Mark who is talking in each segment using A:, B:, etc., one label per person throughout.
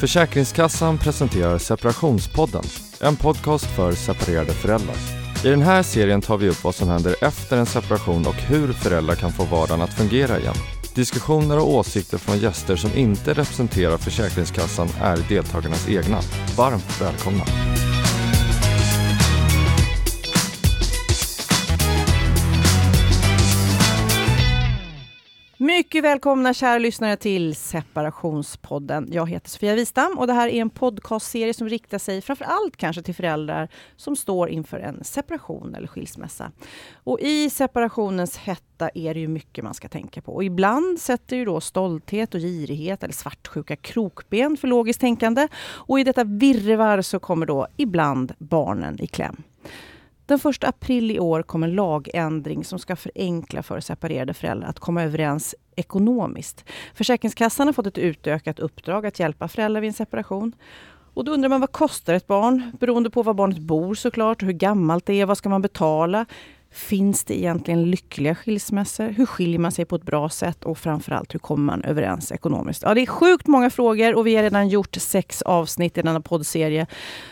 A: Försäkringskassan presenterar Separationspodden, en podcast för separerade föräldrar. I den här serien tar vi upp vad som händer efter en separation och hur föräldrar kan få vardagen att fungera igen. Diskussioner och åsikter från gäster som inte representerar Försäkringskassan är deltagarnas egna. Varmt välkomna!
B: Mycket välkomna kära lyssnare till Separationspodden. Jag heter Sofia Wistam och det här är en podcastserie som riktar sig framför allt kanske till föräldrar som står inför en separation eller skilsmässa. Och i separationens hetta är det ju mycket man ska tänka på. Och ibland sätter ju då stolthet och girighet eller svartsjuka krokben för logiskt tänkande. Och i detta virrvarr så kommer då ibland barnen i kläm. Den 1 april i år kom en lagändring som ska förenkla för separerade föräldrar att komma överens ekonomiskt. Försäkringskassan har fått ett utökat uppdrag att hjälpa föräldrar vid en separation. Och då undrar man vad kostar ett barn? Beroende på var barnet bor såklart, hur gammalt det är, vad ska man betala? Finns det egentligen lyckliga skilsmässor? Hur skiljer man sig på ett bra sätt? Och framförallt, hur kommer man överens ekonomiskt? Ja, det är sjukt många frågor och vi har redan gjort sex avsnitt i denna poddserie.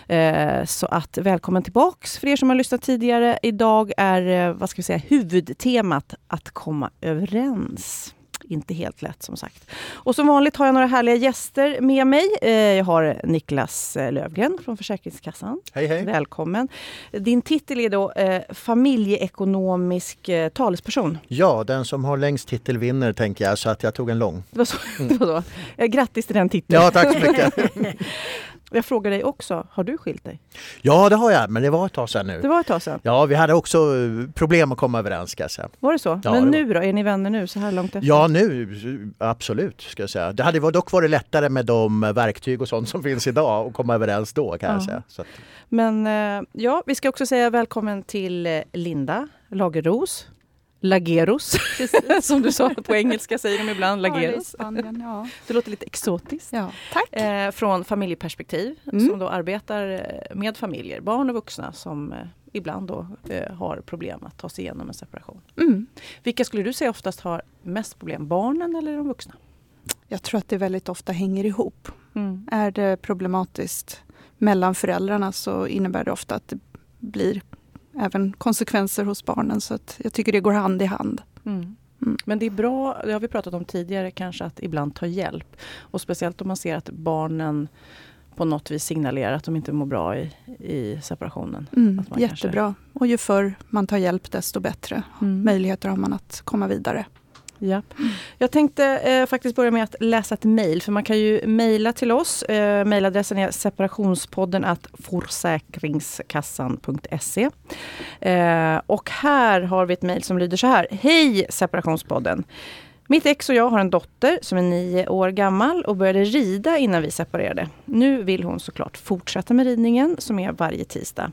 B: Eh, så att välkommen tillbaks för er som har lyssnat tidigare. Idag är, eh, vad ska vi säga, huvudtemat att komma överens inte helt lätt som sagt. Och som vanligt har jag några härliga gäster med mig. Eh, jag har Niklas eh, Lövgren från Försäkringskassan.
C: Hej hej!
B: Välkommen! Din titel är då eh, familjeekonomisk talesperson.
C: Ja, den som har längst titel vinner tänker jag, så att jag tog en lång.
B: Det var så, det var så. Grattis till den titeln!
C: Ja, tack så mycket!
B: Jag frågar dig också, har du skilt dig?
C: Ja det har jag, men det var ett tag sedan nu.
B: Det var ett tag sedan?
C: Ja, vi hade också problem att komma överens ska jag säga.
B: Var det så?
C: Ja,
B: men
C: det
B: nu då? Är ni vänner nu så här långt efter?
C: Ja nu, absolut ska jag säga. Det hade dock varit lättare med de verktyg och sånt som finns idag att komma överens då kan
B: Ja.
C: jag säga. Att,
B: Men eh, ja, vi ska också säga välkommen till eh, Linda Lagerros. Lageros, som du sa på engelska säger de ibland.
D: Ja, det
B: Lageros.
D: Spanien, ja.
B: Det låter lite exotiskt.
D: ja. Tack!
B: Eh, från familjeperspektiv,
D: Mm.
B: som då arbetar eh, med familjer, barn och vuxna som eh, ibland då eh, har problem att ta sig igenom en separation.
D: Mm.
B: Vilka skulle du säga oftast har mest problem? Barnen eller de vuxna?
D: Jag tror att det väldigt ofta hänger ihop. Är det problematiskt mellan föräldrarna så innebär det ofta att det blir även konsekvenser hos barnen. Så att jag tycker det går hand i hand.
B: Mm.
D: Mm.
B: Men det är bra, det har vi pratat om tidigare, kanske att ibland ta hjälp. Och speciellt om man ser att barnen på något vis signalerar att de inte mår bra i, i separationen.
D: Mm. Jättebra. Och ju förr man tar hjälp desto bättre
B: Mm.
D: möjligheter har man att komma vidare.
B: Ja. Jag tänkte eh, faktiskt börja med att läsa ett mejl, för man kan ju mejla till oss. Eh, Mejladressen är separationspodden att forsäkringskassan.se Eh, och här har vi ett mejl som lyder så här. Hej separationspodden! Mitt ex och jag har en dotter som är nio år gammal och började rida innan vi separerade. Nu vill hon såklart fortsätta med ridningen som är varje tisdag.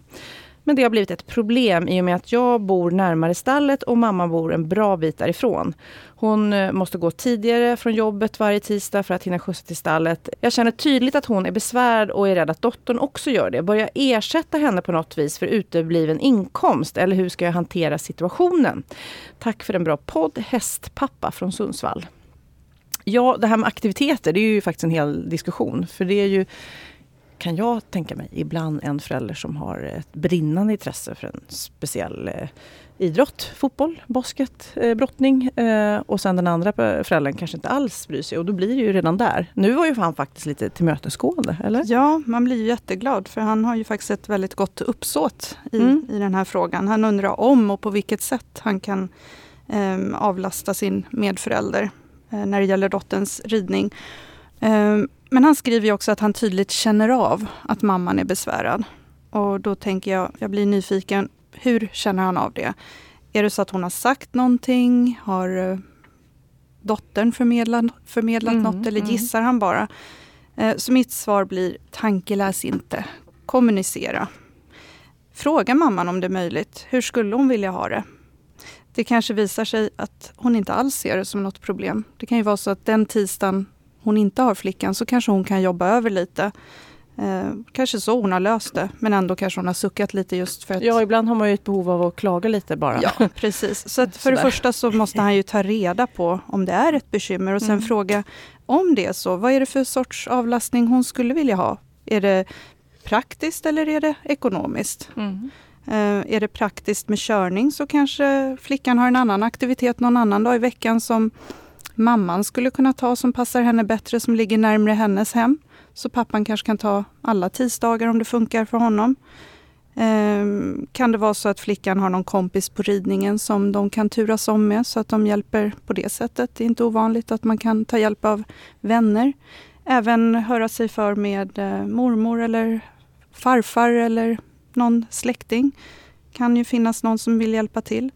B: Men det har blivit ett problem i och med att jag bor närmare stallet och mamma bor en bra bit därifrån. Hon eh, måste gå tidigare från jobbet varje tisdag för att hinna skjutsa till stallet. Jag känner tydligt att hon är besvärd och är rädd att dottern också gör det. Bör jag ersätta henne på något vis för utebliven inkomst eller hur ska jag hantera situationen? Tack för en bra podd, Hästpappa från Sundsvall. Ja, det här med aktiviteter, det är ju faktiskt en hel diskussion. För det är ju, kan jag tänka mig, ibland en förälder som har ett brinnande intresse för en speciell eh, idrott. Fotboll, basket, eh, brottning. Eh, och sen den andra föräldern kanske inte alls bryr sig. Och då blir det ju redan där. Nu var ju han faktiskt lite tillmötesgående, eller?
D: Ja, man blir ju jätteglad för han har ju faktiskt ett väldigt gott uppsåt i,
B: Mm.
D: i den här frågan. Han undrar om och på vilket sätt han kan eh, avlasta sin medförälder när det gäller dotterns ridning. Eh, men han skriver också att han tydligt känner av att mamman är besvärad. Och då tänker jag, jag blir nyfiken, hur känner han av det? Är det så att hon har sagt någonting? Har eh, dottern förmedlat, förmedlat
B: Mm,
D: något eller
B: mm.
D: gissar han bara? Eh, Så mitt svar blir tankeläs inte. Kommunicera. Fråga mamman om det är möjligt. Hur skulle hon vilja ha det? Det kanske visar sig att hon inte alls ser det som något problem. Det kan ju vara så att den tisdagen hon inte har flickan så kanske hon kan jobba över lite. Eh, kanske så hon har löst det, men ändå kanske hon har suckat lite just för att...
B: Ja, ibland har man ju ett behov av att klaga lite bara.
D: Ja, precis. Så för det första så måste han ju ta reda på om det är ett bekymmer och sen
B: Mm.
D: fråga om det är så, vad är det för sorts avlastning hon skulle vilja ha? Är det praktiskt eller är det ekonomiskt?
B: Mm.
D: Eh, är det praktiskt med körning så kanske flickan har en annan aktivitet någon annan dag i veckan som mamman skulle kunna ta som passar henne bättre, som ligger närmre hennes hem. Så pappan kanske kan ta alla tisdagar om det funkar för honom. Ehm, kan det vara så att flickan har någon kompis på ridningen som de kan turas om med så att de hjälper på det sättet. Det är inte ovanligt att man kan ta hjälp av vänner. Även höra sig för med eh, mormor eller farfar eller någon släkting. Kan ju finnas någon som vill hjälpa till.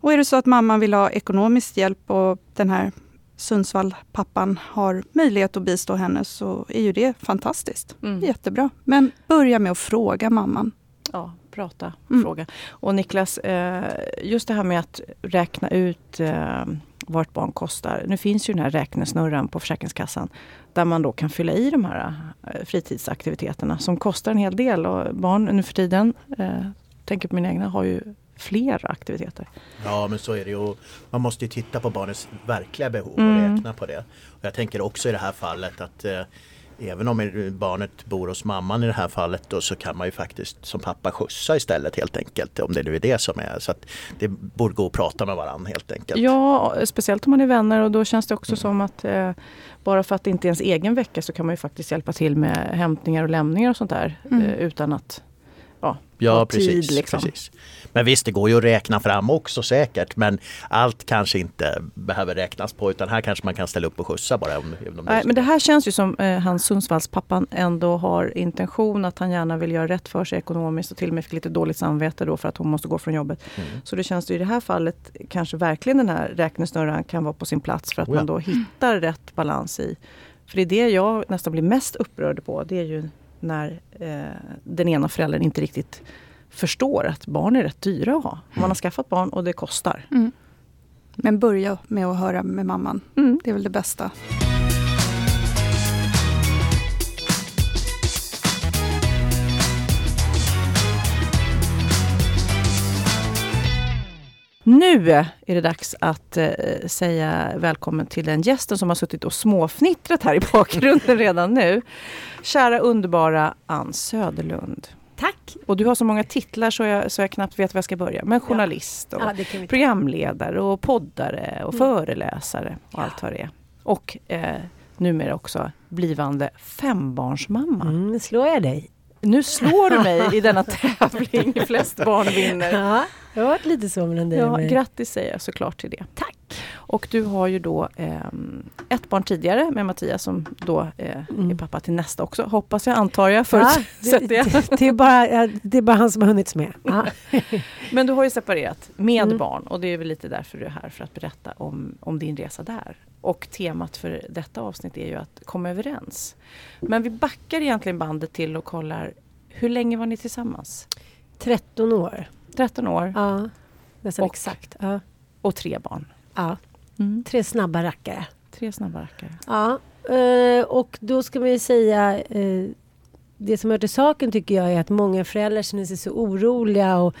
D: Och är det så att mamman vill ha ekonomisk hjälp och den här Sundsvall-pappan har möjlighet att bistå henne så är ju det fantastiskt.
B: Mm.
D: Jättebra. Men börja med att fråga mamman.
B: Ja, prata,
D: Mm.
B: fråga. Och Niklas, eh, just det här med att räkna ut eh, vad ett barn kostar. Nu finns ju den här räknesnurran på Försäkringskassan där man då kan fylla i de här eh, fritidsaktiviteterna som kostar en hel del. Och barn nu för tiden, tänker på mina egna, har ju fler aktiviteter.
C: Ja men så är det ju. Man måste ju titta på barnets verkliga behov och
B: Mm.
C: räkna på det. Och jag tänker också i det här fallet att eh, Även om barnet bor hos mamman i det här fallet då, så kan man ju faktiskt som pappa skjutsa istället helt enkelt. Om det nu är det som är. Så det borde gå att prata med varandra helt enkelt.
B: Ja, speciellt om man är vänner och då känns det också som att eh, bara för att det inte är ens egen vecka så kan man ju faktiskt hjälpa till med hämtningar och lämningar och sånt där.
D: Mm.
B: Eh, utan att ja,
C: Ja precis,
B: tid liksom.
C: precis. Men visst det går ju att räkna fram också säkert men allt kanske inte behöver räknas på utan här kanske man kan ställa upp och skjutsa bara. Om, om
B: Nej, men det här känns ju som eh, han Sundsvallspappan ändå har intention att han gärna vill göra rätt för sig ekonomiskt och till och med fick lite dåligt samvete då för att hon måste gå från jobbet.
C: Mm.
B: Så det känns ju i det här fallet kanske verkligen den här räknesnurran kan vara på sin plats för att
C: Oh ja.
B: man då hittar rätt balans i. För det är det jag nästan blir mest upprörd på. Det är ju när eh, den ena föräldern inte riktigt förstår att barn är rätt dyra att ha. Man har skaffat barn och det kostar.
D: Mm. Men börja med att höra med mamman.
B: Mm.
D: Det är väl det bästa.
B: Nu är det dags att eh, säga välkommen till den gästen som har suttit och småfnittrat här i bakgrunden redan nu. Kära underbara Ann Söderlund.
E: Tack!
B: Och du har så många titlar så jag, så jag knappt vet var jag ska börja. Men journalist och
E: Ja,
B: programledare och poddare och
E: Mm.
B: föreläsare och allt vad det är. Och eh, numera också blivande fembarnsmamma.
E: Mm, slår jag dig?
B: Nu slår du mig i denna tävling. Flest barn vinner.
E: Ja, det har varit lite så mellan dig
B: Ja,
E: mig.
B: grattis säger jag såklart till det.
E: Tack!
B: Och du har ju då ehm, ett barn tidigare med Mattias som då eh,
E: Mm.
B: är pappa till nästa också. Hoppas jag, antar jag,
E: Ja,
B: förutsätter
E: det, det, är bara, det är bara han som har hunnits med. Ja.
B: Men du har ju separerat med
E: Mm.
B: barn och det är väl lite därför du är här för att berätta om, om din resa där. Och temat för detta avsnitt är ju att komma överens. Men vi backar egentligen bandet till och kollar hur länge var ni tillsammans?
E: 13 år.
B: 13 år
E: Ja, nästan
B: Och-
E: exakt. Ja.
B: och tre barn.
E: Ja.
B: Mm.
E: Tre snabba rackare.
B: Tre snabba rackare.
E: Ja, eh, och då ska man ju säga eh, det som hör till saken tycker jag är att många föräldrar känner sig så oroliga och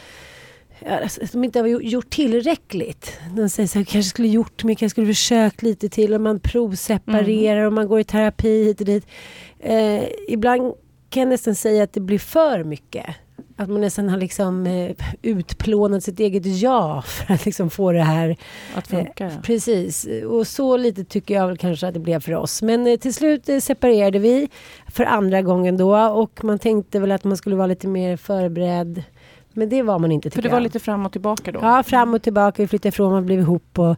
E: alltså, de inte har gjort- tillräckligt. De säger så här, kanske skulle gjort mer, kanske skulle försökt lite till och man provseparerar och man går i terapi hit och dit. Eh, ibland kan jag nästan säga att det blir för mycket. Att man nästan har liksom eh, utplånat sitt eget jag för att liksom få det här
B: Att funka. ja.
E: Precis, och så lite tycker jag väl kanske att det blev för oss. Men eh, till slut eh, separerade vi för andra gången då och man tänkte väl att man skulle vara lite mer förberedd. Men det var man inte
B: För det var
E: jag.
B: lite fram och tillbaka då?
E: Ja, fram och tillbaka, vi flyttade ifrån, man blev ihop och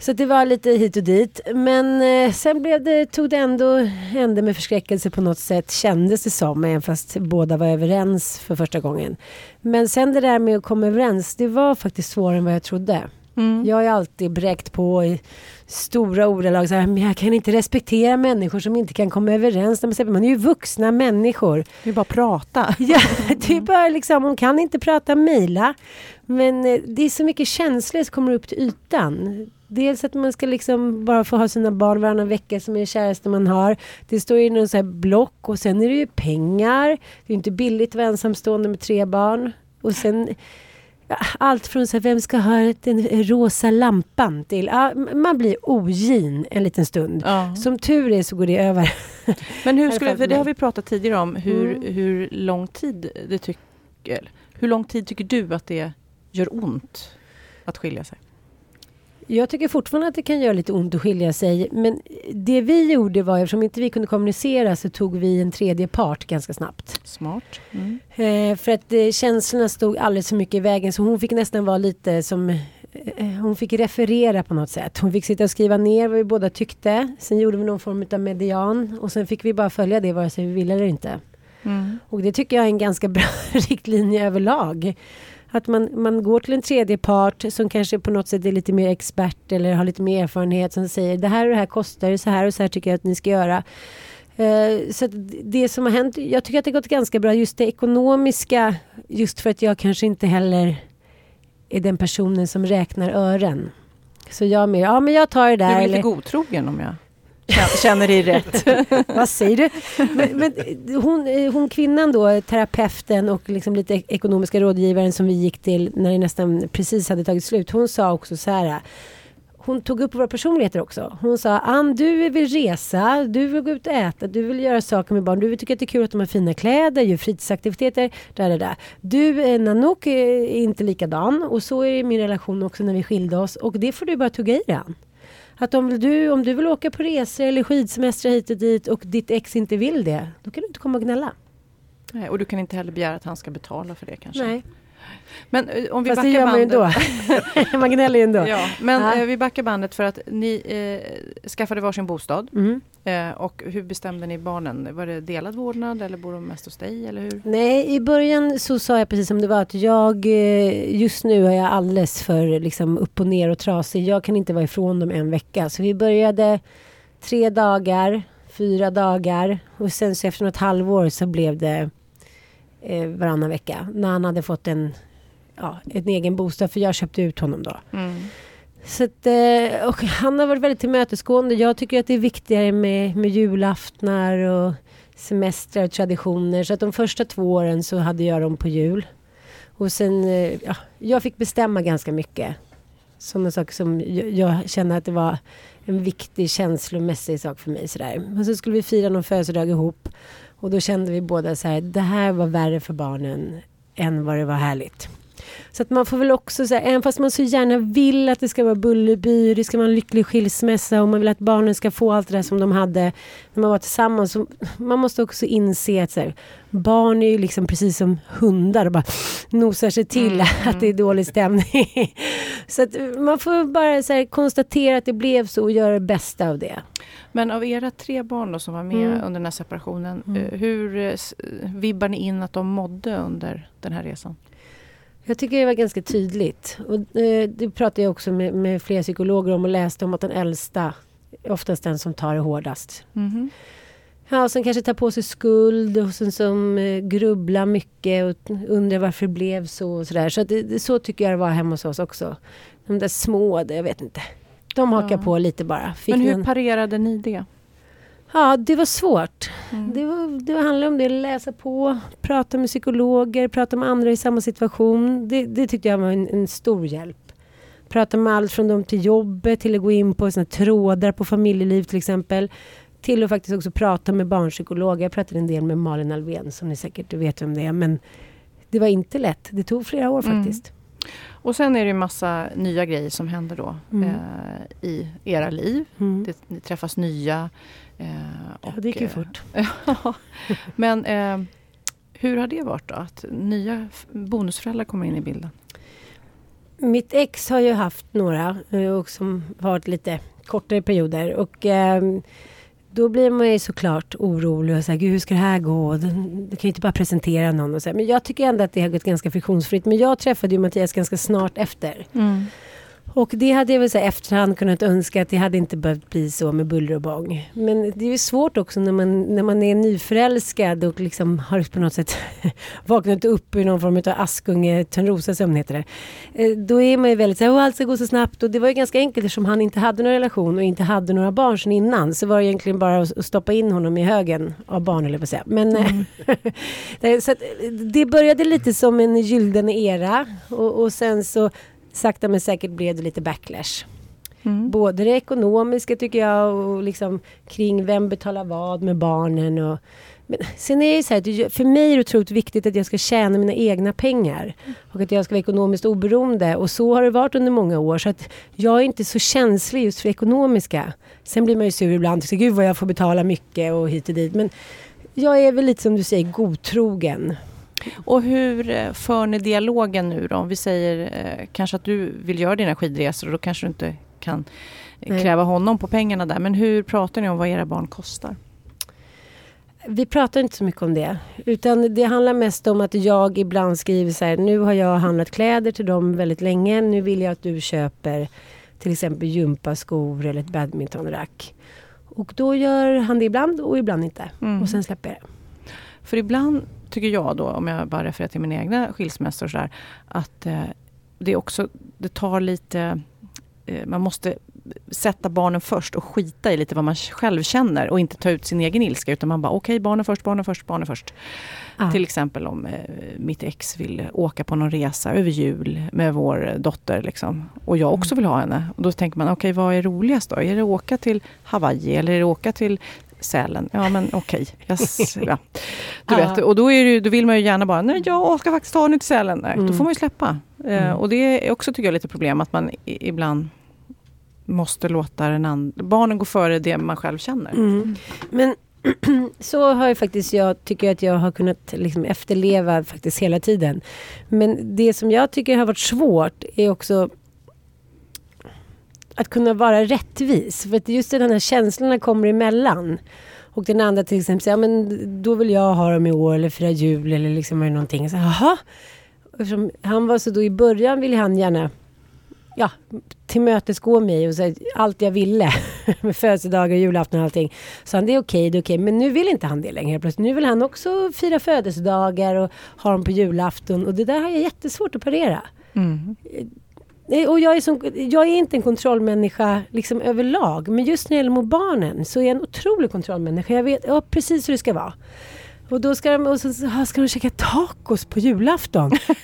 E: så det var lite hit och dit. Men eh, sen blev det, tog det ändå ände med förskräckelse på något sätt, kändes det som, även fast båda var överens för första gången. Men sen det där med att komma överens, det var faktiskt svårare än vad jag trodde.
B: Mm.
E: Jag har alltid bräckt på i stora ordalag så här, men jag kan inte respektera människor som inte kan komma överens. Man är ju vuxna människor.
B: Det är bara att prata.
E: Ja, det är bara liksom, hon kan inte prata mejla. Men eh, det är så mycket känslor som kommer upp till ytan. Dels att man ska liksom bara få ha sina barn varannan vecka som är det käraste man har. Det står i någon så här block och sen är det ju pengar. Det är inte billigt att vara ensamstående med tre barn. Och sen allt från så här, vem ska ha den rosa lampan till, ja, man blir ogin en liten stund.
B: Ja.
E: Som tur är så går det över.
B: Men hur skulle, för det har vi pratat tidigare om, hur,
E: Mm.
B: hur lång tid det tycker, hur lång tid tycker du att det gör ont att skilja sig?
E: Jag tycker fortfarande att det kan göra lite ont att skilja sig. Men det vi gjorde var, eftersom inte vi kunde kommunicera, så tog vi en tredje part ganska snabbt.
B: Smart. Mm.
E: Eh, för att eh, känslorna stod alldeles för mycket i vägen. Så hon fick nästan vara lite som... Eh, hon fick referera på något sätt. Hon fick sitta och skriva ner vad vi båda tyckte. Sen gjorde vi någon form av median. Och sen fick vi bara följa det vare sig vi ville eller inte.
B: Mm.
E: Och det tycker jag är en ganska bra riktlinje överlag. Att man, man går till en tredje part som kanske på något sätt är lite mer expert eller har lite mer erfarenhet som säger det här och det här kostar, så här och så här tycker jag att ni ska göra. Eh, så det som har hänt, jag tycker att det har gått ganska bra, just det ekonomiska, just för att jag kanske inte heller är den personen som räknar ören. Så jag mer, ja men jag tar det
B: Du
E: där.
B: är lite
E: eller-
B: godtrogen om jag känner- dig rätt.
E: Vad säger du? Men, men hon, eh, hon kvinnan då, terapeuten och liksom lite ek- ekonomiska rådgivaren som vi gick till när det nästan precis hade tagit slut. Hon sa också så här. Hon tog upp våra personligheter också. Hon sa Ann, du vill resa, du vill gå ut och äta, du vill göra saker med barn, du vill tycka att det är kul att de har fina kläder, gör fritidsaktiviteter. Där, där, där. Du, eh, Nanook, är inte likadan och så är det i min relation också när vi skilde oss och det får du bara tugga i dig Ann. Att om du, om du vill åka på resor eller skidsemestrar hit och dit och ditt ex inte vill det, då kan du inte komma och gnälla.
B: Nej, och du kan inte heller begära att han ska betala för det kanske.
E: Nej,
B: Men eh, om vi
E: fast det
B: backar
E: gör man ju ändå. man gnäller ju ändå.
B: Ja, men
E: Ja.
B: eh, vi backar bandet för att ni eh, skaffade varsin bostad.
E: Mm.
B: Eh, och hur bestämde ni barnen? Var det delad vårdnad eller bor de mest hos dig? Eller hur?
E: Nej, i början så sa jag precis som det var att jag eh, just nu är jag alldeles för liksom, upp och ner och trasig. Jag kan inte vara ifrån dem en vecka. Så vi började tre dagar, fyra dagar och sen så efter något halvår så blev det eh, varannan vecka. När han hade fått en, ja, en egen bostad för jag köpte ut honom då.
B: Mm.
E: Så att, eh, och han har varit väldigt tillmötesgående. Jag tycker att det är viktigare med, med julaftnar och semestrar och traditioner. Så att de första två åren så hade jag dem på jul. Och sen, eh, ja, jag fick bestämma ganska mycket. Sådana saker som jag, jag kände att det var en viktig känslomässig sak för mig. Sådär. Men så skulle vi fira någon födelsedag ihop. Och då kände vi båda så här, det här var värre för barnen än vad det var härligt. Så att man får väl också säga, även fast man så gärna vill att det ska vara Bullerby, det ska vara en lycklig skilsmässa och man vill att barnen ska få allt det där som de hade när man var tillsammans. Så man måste också inse att så här, barn är ju liksom precis som hundar och bara nosar sig till att det är dålig stämning. så att man får bara så här, konstatera att det blev så och göra det bästa av det.
B: Men av era tre barn då, som var med
E: Mm.
B: under den här separationen,
E: Mm.
B: eh, hur eh, vibbar ni in att de mådde under den här resan?
E: Jag tycker det var ganska tydligt. Och, eh, det pratade jag också med, med flera psykologer om och läste om att den äldsta är oftast den som tar det hårdast.
B: Mhm.
E: Ja, och sen kanske tar på sig skuld och sen som eh, grubblar mycket och undrar varför det blev så och sådär. Så det, det, så tycker jag det var hemma hos oss också. De där små, jag vet inte. De hakar
B: Ja.
E: på lite bara. Fick
B: Men hur
E: någon-
B: parerade ni det?
E: Ja, det var svårt.
B: Mm.
E: Det, var, det handlade om det, läsa på, prata med psykologer, prata med andra i samma situation. Det, det tyckte jag var en, en stor hjälp. Prata med allt från dem till jobbet, till att gå in på såna trådar på familjeliv till exempel. Till att faktiskt också prata med barnpsykologer. Jag pratade en del med Malin Alvén som ni säkert vet vem det är. Men det var inte lätt. Det tog flera år
B: Mm.
E: faktiskt.
B: Och sen är det ju massa nya grejer som händer då
E: Mm.
B: eh, i era liv.
E: Mm.
B: Det, ni träffas nya. Eh,
E: Ja, det gick ju
B: eh,
E: fort.
B: Men eh, hur har det varit då? Att nya bonusföräldrar kommer in i bilden?
E: Mitt ex har ju haft några och som varit lite kortare perioder. Och ehm, då blir man ju såklart orolig och Gud, hur ska det här gå? Du du kan ju inte bara presentera någon och så. Men jag tycker ändå att det har gått ganska friktionsfritt. Men jag träffade ju Mattias ganska snart efter. Och det hade jag väl så här efterhand kunnat önska att det hade inte behövt bli så med buller och bång. Men det är ju svårt också när man, när man är nyförälskad och liksom har på något sätt vaknat upp i någon form av askunge Törnrosasömn heter det. Eh, Då är man ju väldigt såhär, allt ska gå så snabbt och det var ju ganska enkelt eftersom han inte hade någon relation och inte hade några barn sedan innan. Så var det egentligen bara att stoppa in honom i högen av barn eller på säga. Men det- så eh, det började lite som en gyllene era och, och sen så sakta men säkert blev det lite backlash.
B: Mm.
E: Både det ekonomiska tycker jag och liksom kring vem betalar vad med barnen. Och, men sen är det så här, för mig är det otroligt viktigt att jag ska tjäna mina egna pengar. Och att jag ska vara ekonomiskt oberoende. Och så har det varit under många år. Så att jag är inte så känslig just för det ekonomiska. Sen blir man ju sur ibland. Så, Gud vad jag får betala mycket och hit och dit. Men jag är väl lite som du säger godtrogen.
B: Och hur eh, för ni dialogen nu då? Om vi säger eh, kanske att du vill göra dina skidresor och då kanske du inte kan eh,
E: Nej.
B: kräva honom på pengarna där. Men hur pratar ni om vad era barn kostar?
E: Vi pratar inte så mycket om det. Utan det handlar mest om att jag ibland skriver så här. Nu har jag handlat kläder till dem väldigt länge. Nu vill jag att du köper till exempel gympaskor eller ett badmintonrack. Och då gör han det ibland och ibland inte.
B: Mm.
E: Och sen släpper jag det.
B: För ibland tycker jag då, om jag bara refererar till mina egna skilsmässor och sådär, att eh, det också, det tar lite, eh, man måste sätta barnen först och skita i lite vad man själv känner och inte ta ut sin egen ilska utan man bara okej barnen först, barnen först, barnen först.
E: Ja.
B: Till exempel om eh, mitt ex vill åka på någon resa över jul med vår dotter liksom, och jag också vill ha henne. Och då tänker man okej vad är roligast då? Är det att åka till Hawaii eller är det att åka till Sälen? Ja men okej. Yes, ja. Du vet, och då, är det, då vill man ju gärna bara, nej jag ska faktiskt ta henne till Sälen. Nej, Då
E: Mm.
B: får man ju släppa. Eh,
E: Mm.
B: och det är också tycker jag lite problem att man i, ibland måste låta den and- barnen gå före det man själv känner.
E: Mm. Men så har ju faktiskt jag, tycker jag att jag har kunnat liksom efterleva faktiskt hela tiden. Men det som jag tycker har varit svårt är också att kunna vara rättvis. För att just den här känslorna kommer emellan. Och den andra till exempel säger, ja, men då vill jag ha dem i år eller fira jul eller liksom eller det någonting. Så, Jaha. Eftersom han var så då i början ville han gärna ja, tillmötesgå mig och säga allt jag ville. med födelsedagar, julafton och allting. Så han, det är okej, det är okej. Men nu vill inte han det längre plötsligt. Nu vill han också fira födelsedagar och ha dem på julafton. Och det där har jag jättesvårt att parera.
B: Mm.
E: Eh, och jag, är som, jag är inte en kontrollmänniska liksom överlag. Men just när det gäller mot barnen så är jag en otrolig kontrollmänniska. Jag vet ja, precis hur det ska vara. Och då ska de, och så, ah, ska de käka tacos på julafton.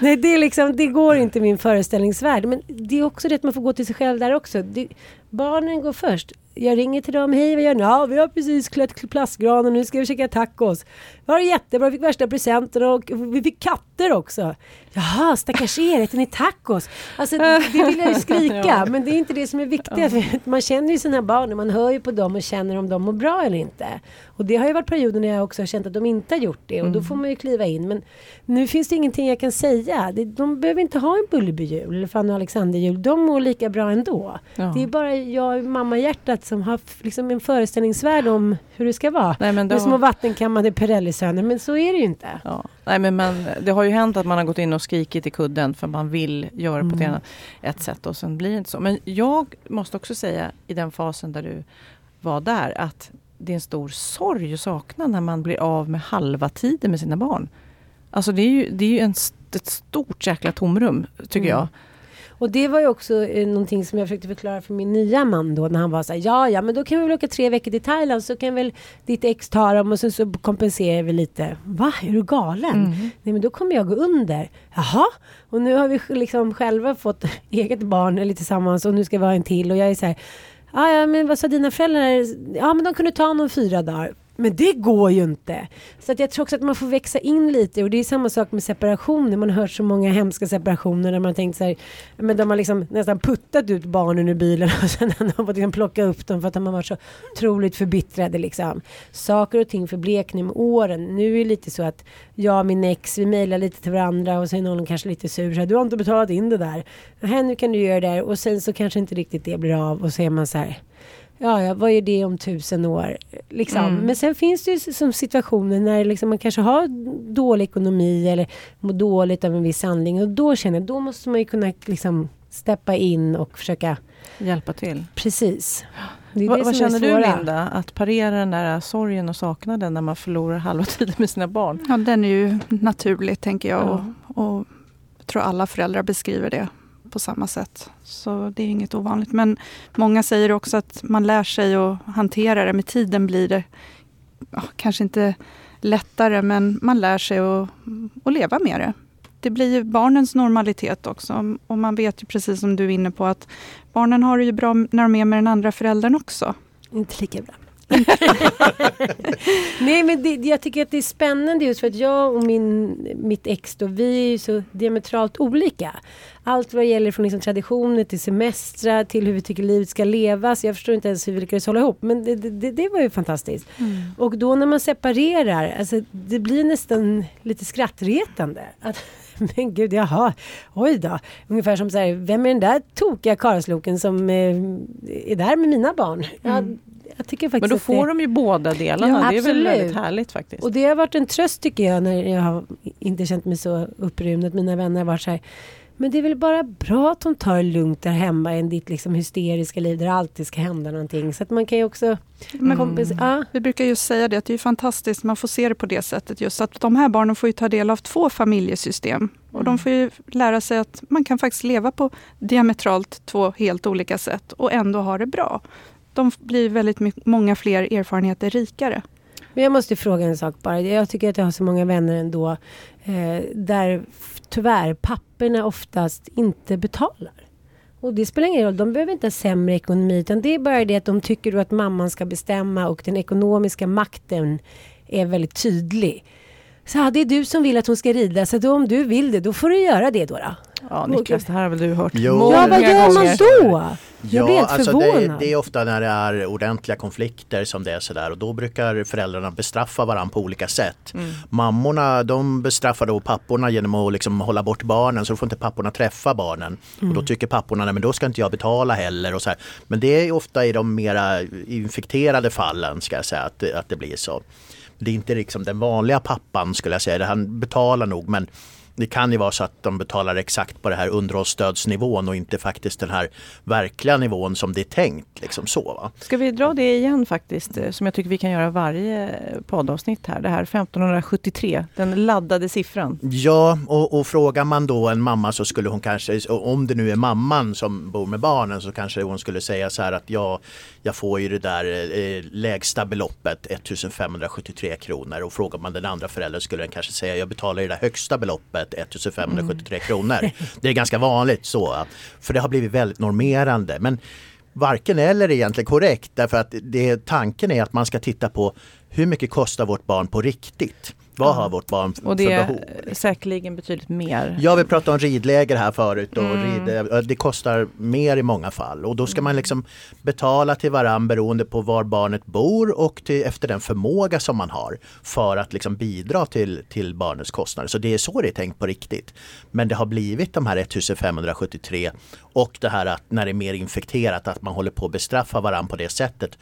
E: Nej, det, är liksom, det går inte i min föreställningsvärld. Men det är också det att man får gå till sig själv där också. Det, barnen går först. Jag ringer till dem. Hej, vad gör ni? Ja, vi har precis klätt plastgranen. Nu ska vi käka tacos. Det var jättebra. Vi fick värsta presenten och vi fick katter också. Jaha, stackars er. Äter ni tacos? Alltså, det det vill jag ju skrika.
B: Ja.
E: Men det är inte det som är viktigt. För Man känner ju sina barn och man hör ju på dem och känner om de mår bra eller inte. Och det har ju varit perioder när jag också har känt att de inte har gjort det. Och då får man ju kliva in. Men nu finns det ingenting jag kan säga. Det- De behöver inte ha en Bullerbyn-jul eller Fanny och Alexander-jul. De mår lika bra ändå.
B: Ja.
E: Det är bara jag, mamma-hjärtat, som har liksom en föreställningsvärld om hur det ska vara.
B: Nej, men
E: Med
B: då,
E: små vattenkammade Pirelli-söner. Men så är det ju inte.
B: ja. Nej, men man, det har ju hänt att man har gått in och skrikit i kudden för man vill göra på ett,
E: Mm.
B: ett sätt och sen blir det inte så. Men jag måste också säga i den fasen där du var där att det är en stor sorg och saknad när man blir av med halva tiden med sina barn. Alltså det är ju, det är ju en, ett stort jäkla tomrum tycker
E: Mm.
B: jag.
E: Och det var ju också eh, någonting som jag försökte förklara för min nya man då när han var så här, ja ja men då kan vi väl åka tre veckor till Thailand så kan väl ditt ex ta dem och sen så kompenserar vi lite. Va, är du galen?
B: Mm.
E: Nej men då kommer jag gå under. Jaha, och nu har vi liksom själva fått eget barn eller tillsammans och nu ska vi ha en till och jag är så här, ja ja men vad sa dina föräldrar? Ja men de kunde ta honom fyra dagar. Men det går ju inte. Så att jag tror också att man får växa in lite och det är samma sak med separationer. Man har hört så många hemska separationer där man tänkt så här, men de har liksom nästan puttat ut barnen ur bilen och sen har man fått liksom plocka upp dem för att de har varit så otroligt förbittrade liksom. Saker och ting förbleknar med åren. Nu är det lite så att jag och min ex, vi mejlar lite till varandra och sen är någon kanske lite sur. Så här, du har inte betalat in det där. Här, nu kan du göra det där och sen så kanske inte riktigt det blir av och så är man så här Ja, ja, vad är det om tusen år? Liksom.
B: Mm.
E: Men sen finns det ju som situationer när liksom man kanske har dålig ekonomi eller mår dåligt av en viss handling. Och då känner jag, då måste man ju kunna liksom steppa in och försöka,
B: Hjälpa till.
E: precis.
B: Va,
E: det
B: vad känner du. Linda? Att parera den där sorgen och saknaden när man förlorar halva tiden med sina barn?
D: Ja, den är ju naturlig tänker jag.
B: Ja.
D: Och, och jag tror alla föräldrar beskriver det på samma sätt. Så det är inget ovanligt. Men många säger också att man lär sig att hantera det. Med tiden blir det ja, kanske inte lättare, men man lär sig att, att leva med det. Det blir ju barnens normalitet också. Och man vet ju precis som du är inne på att barnen har det ju bra när de är med den andra föräldern också.
E: Inte lika bra. Nej men det, jag tycker att det är spännande just för att jag och min, mitt ex då, vi är ju så diametralt olika. Allt vad gäller från liksom traditioner till semestrar till hur vi tycker livet ska levas. Jag förstår inte ens hur vi lyckades hålla ihop men det, det, det var ju fantastiskt. Och då när man separerar, alltså det blir nästan lite skrattretande. Att, men gud, jaha, oj då. Ungefär som så här, vem är den där tokiga karlsloken som eh, är där med mina barn? Ja, jag tycker faktiskt
B: Men då
E: att
B: får
E: det,
B: de ju båda delarna.
E: Ja,
B: det är väl väldigt härligt faktiskt.
E: Och det har varit en tröst tycker jag när jag har inte känt mig så upprymd. Att mina vänner har varit så här. Men det är väl bara bra att hon tar det lugnt där hemma i ditt liksom hysteriska liv där det alltid ska hända någonting. Så att man kan ju också
D: Men
E: kompis... Ja.
D: Vi brukar just säga det, att det är fantastiskt, man får se det på det sättet. Just att de här barnen får ju ta del av två familjesystem. Och de får ju lära sig att man kan faktiskt leva på diametralt två helt olika sätt och ändå ha det bra. De blir väldigt många fler erfarenheter rikare.
E: Men jag måste fråga en sak bara. Jag tycker att jag har så många vänner ändå eh, där tyvärr papporna oftast inte betalar. Och det spelar ingen roll, de behöver inte ha sämre ekonomi utan det är bara det att de tycker att mamman ska bestämma och den ekonomiska makten är väldigt tydlig. Så ja, det är du som vill att hon ska rida så då, om du vill det då får du göra det då. då.
B: Ja, Niklas, det här har väl du hört
C: Jo.
E: Ja, vad gör man då? Jag blir helt
C: alltså det, det är ofta när det är ordentliga konflikter som det är sådär och då brukar föräldrarna bestraffa varandra på olika sätt.
B: Mm.
C: Mammorna de bestraffar då papporna genom att liksom hålla bort barnen så då får inte papporna träffa barnen. Och
B: Mm.
C: då tycker papporna nej men då ska inte jag betala heller. Och så här. Men det är ofta i de mera infekterade fallen ska jag säga att, det- att det blir så. Det är inte liksom den vanliga pappan skulle jag säga, han betalar nog men det kan ju vara så att de betalar exakt på det här underhållsstödsnivån och inte faktiskt den här verkliga nivån som det är tänkt. Liksom så, va?
B: Ska vi dra det igen faktiskt, eh, som jag tycker vi kan göra varje poddavsnitt här. Det här 1573, den laddade siffran.
C: Ja, och, och frågar man då en mamma så skulle hon kanske, om det nu är mamman som bor med barnen så kanske hon skulle säga så här att ja, jag får ju det där eh, lägsta beloppet 1573 kronor och frågar man den andra föräldern skulle den kanske säga jag betalar ju det högsta beloppet 1573 kronor. Det är ganska vanligt så, för det har blivit väldigt normerande. Men varken eller är egentligen korrekt därför att det, tanken är att man ska titta på hur mycket kostar vårt barn på riktigt? Vad har vårt barn för
B: Och det
C: behov?
B: är säkerligen betydligt mer.
C: Ja, vi pratade om ridläger här förut och
B: Mm.
C: rid, det kostar mer i många fall och då ska man liksom betala till varann beroende på var barnet bor och till, efter den förmåga som man har för att liksom bidra till, till barnets kostnader. Så det är så det är tänkt på riktigt. Men det har blivit de här 1573 och det här att när det är mer infekterat att man håller på att bestraffa varann på det sättet.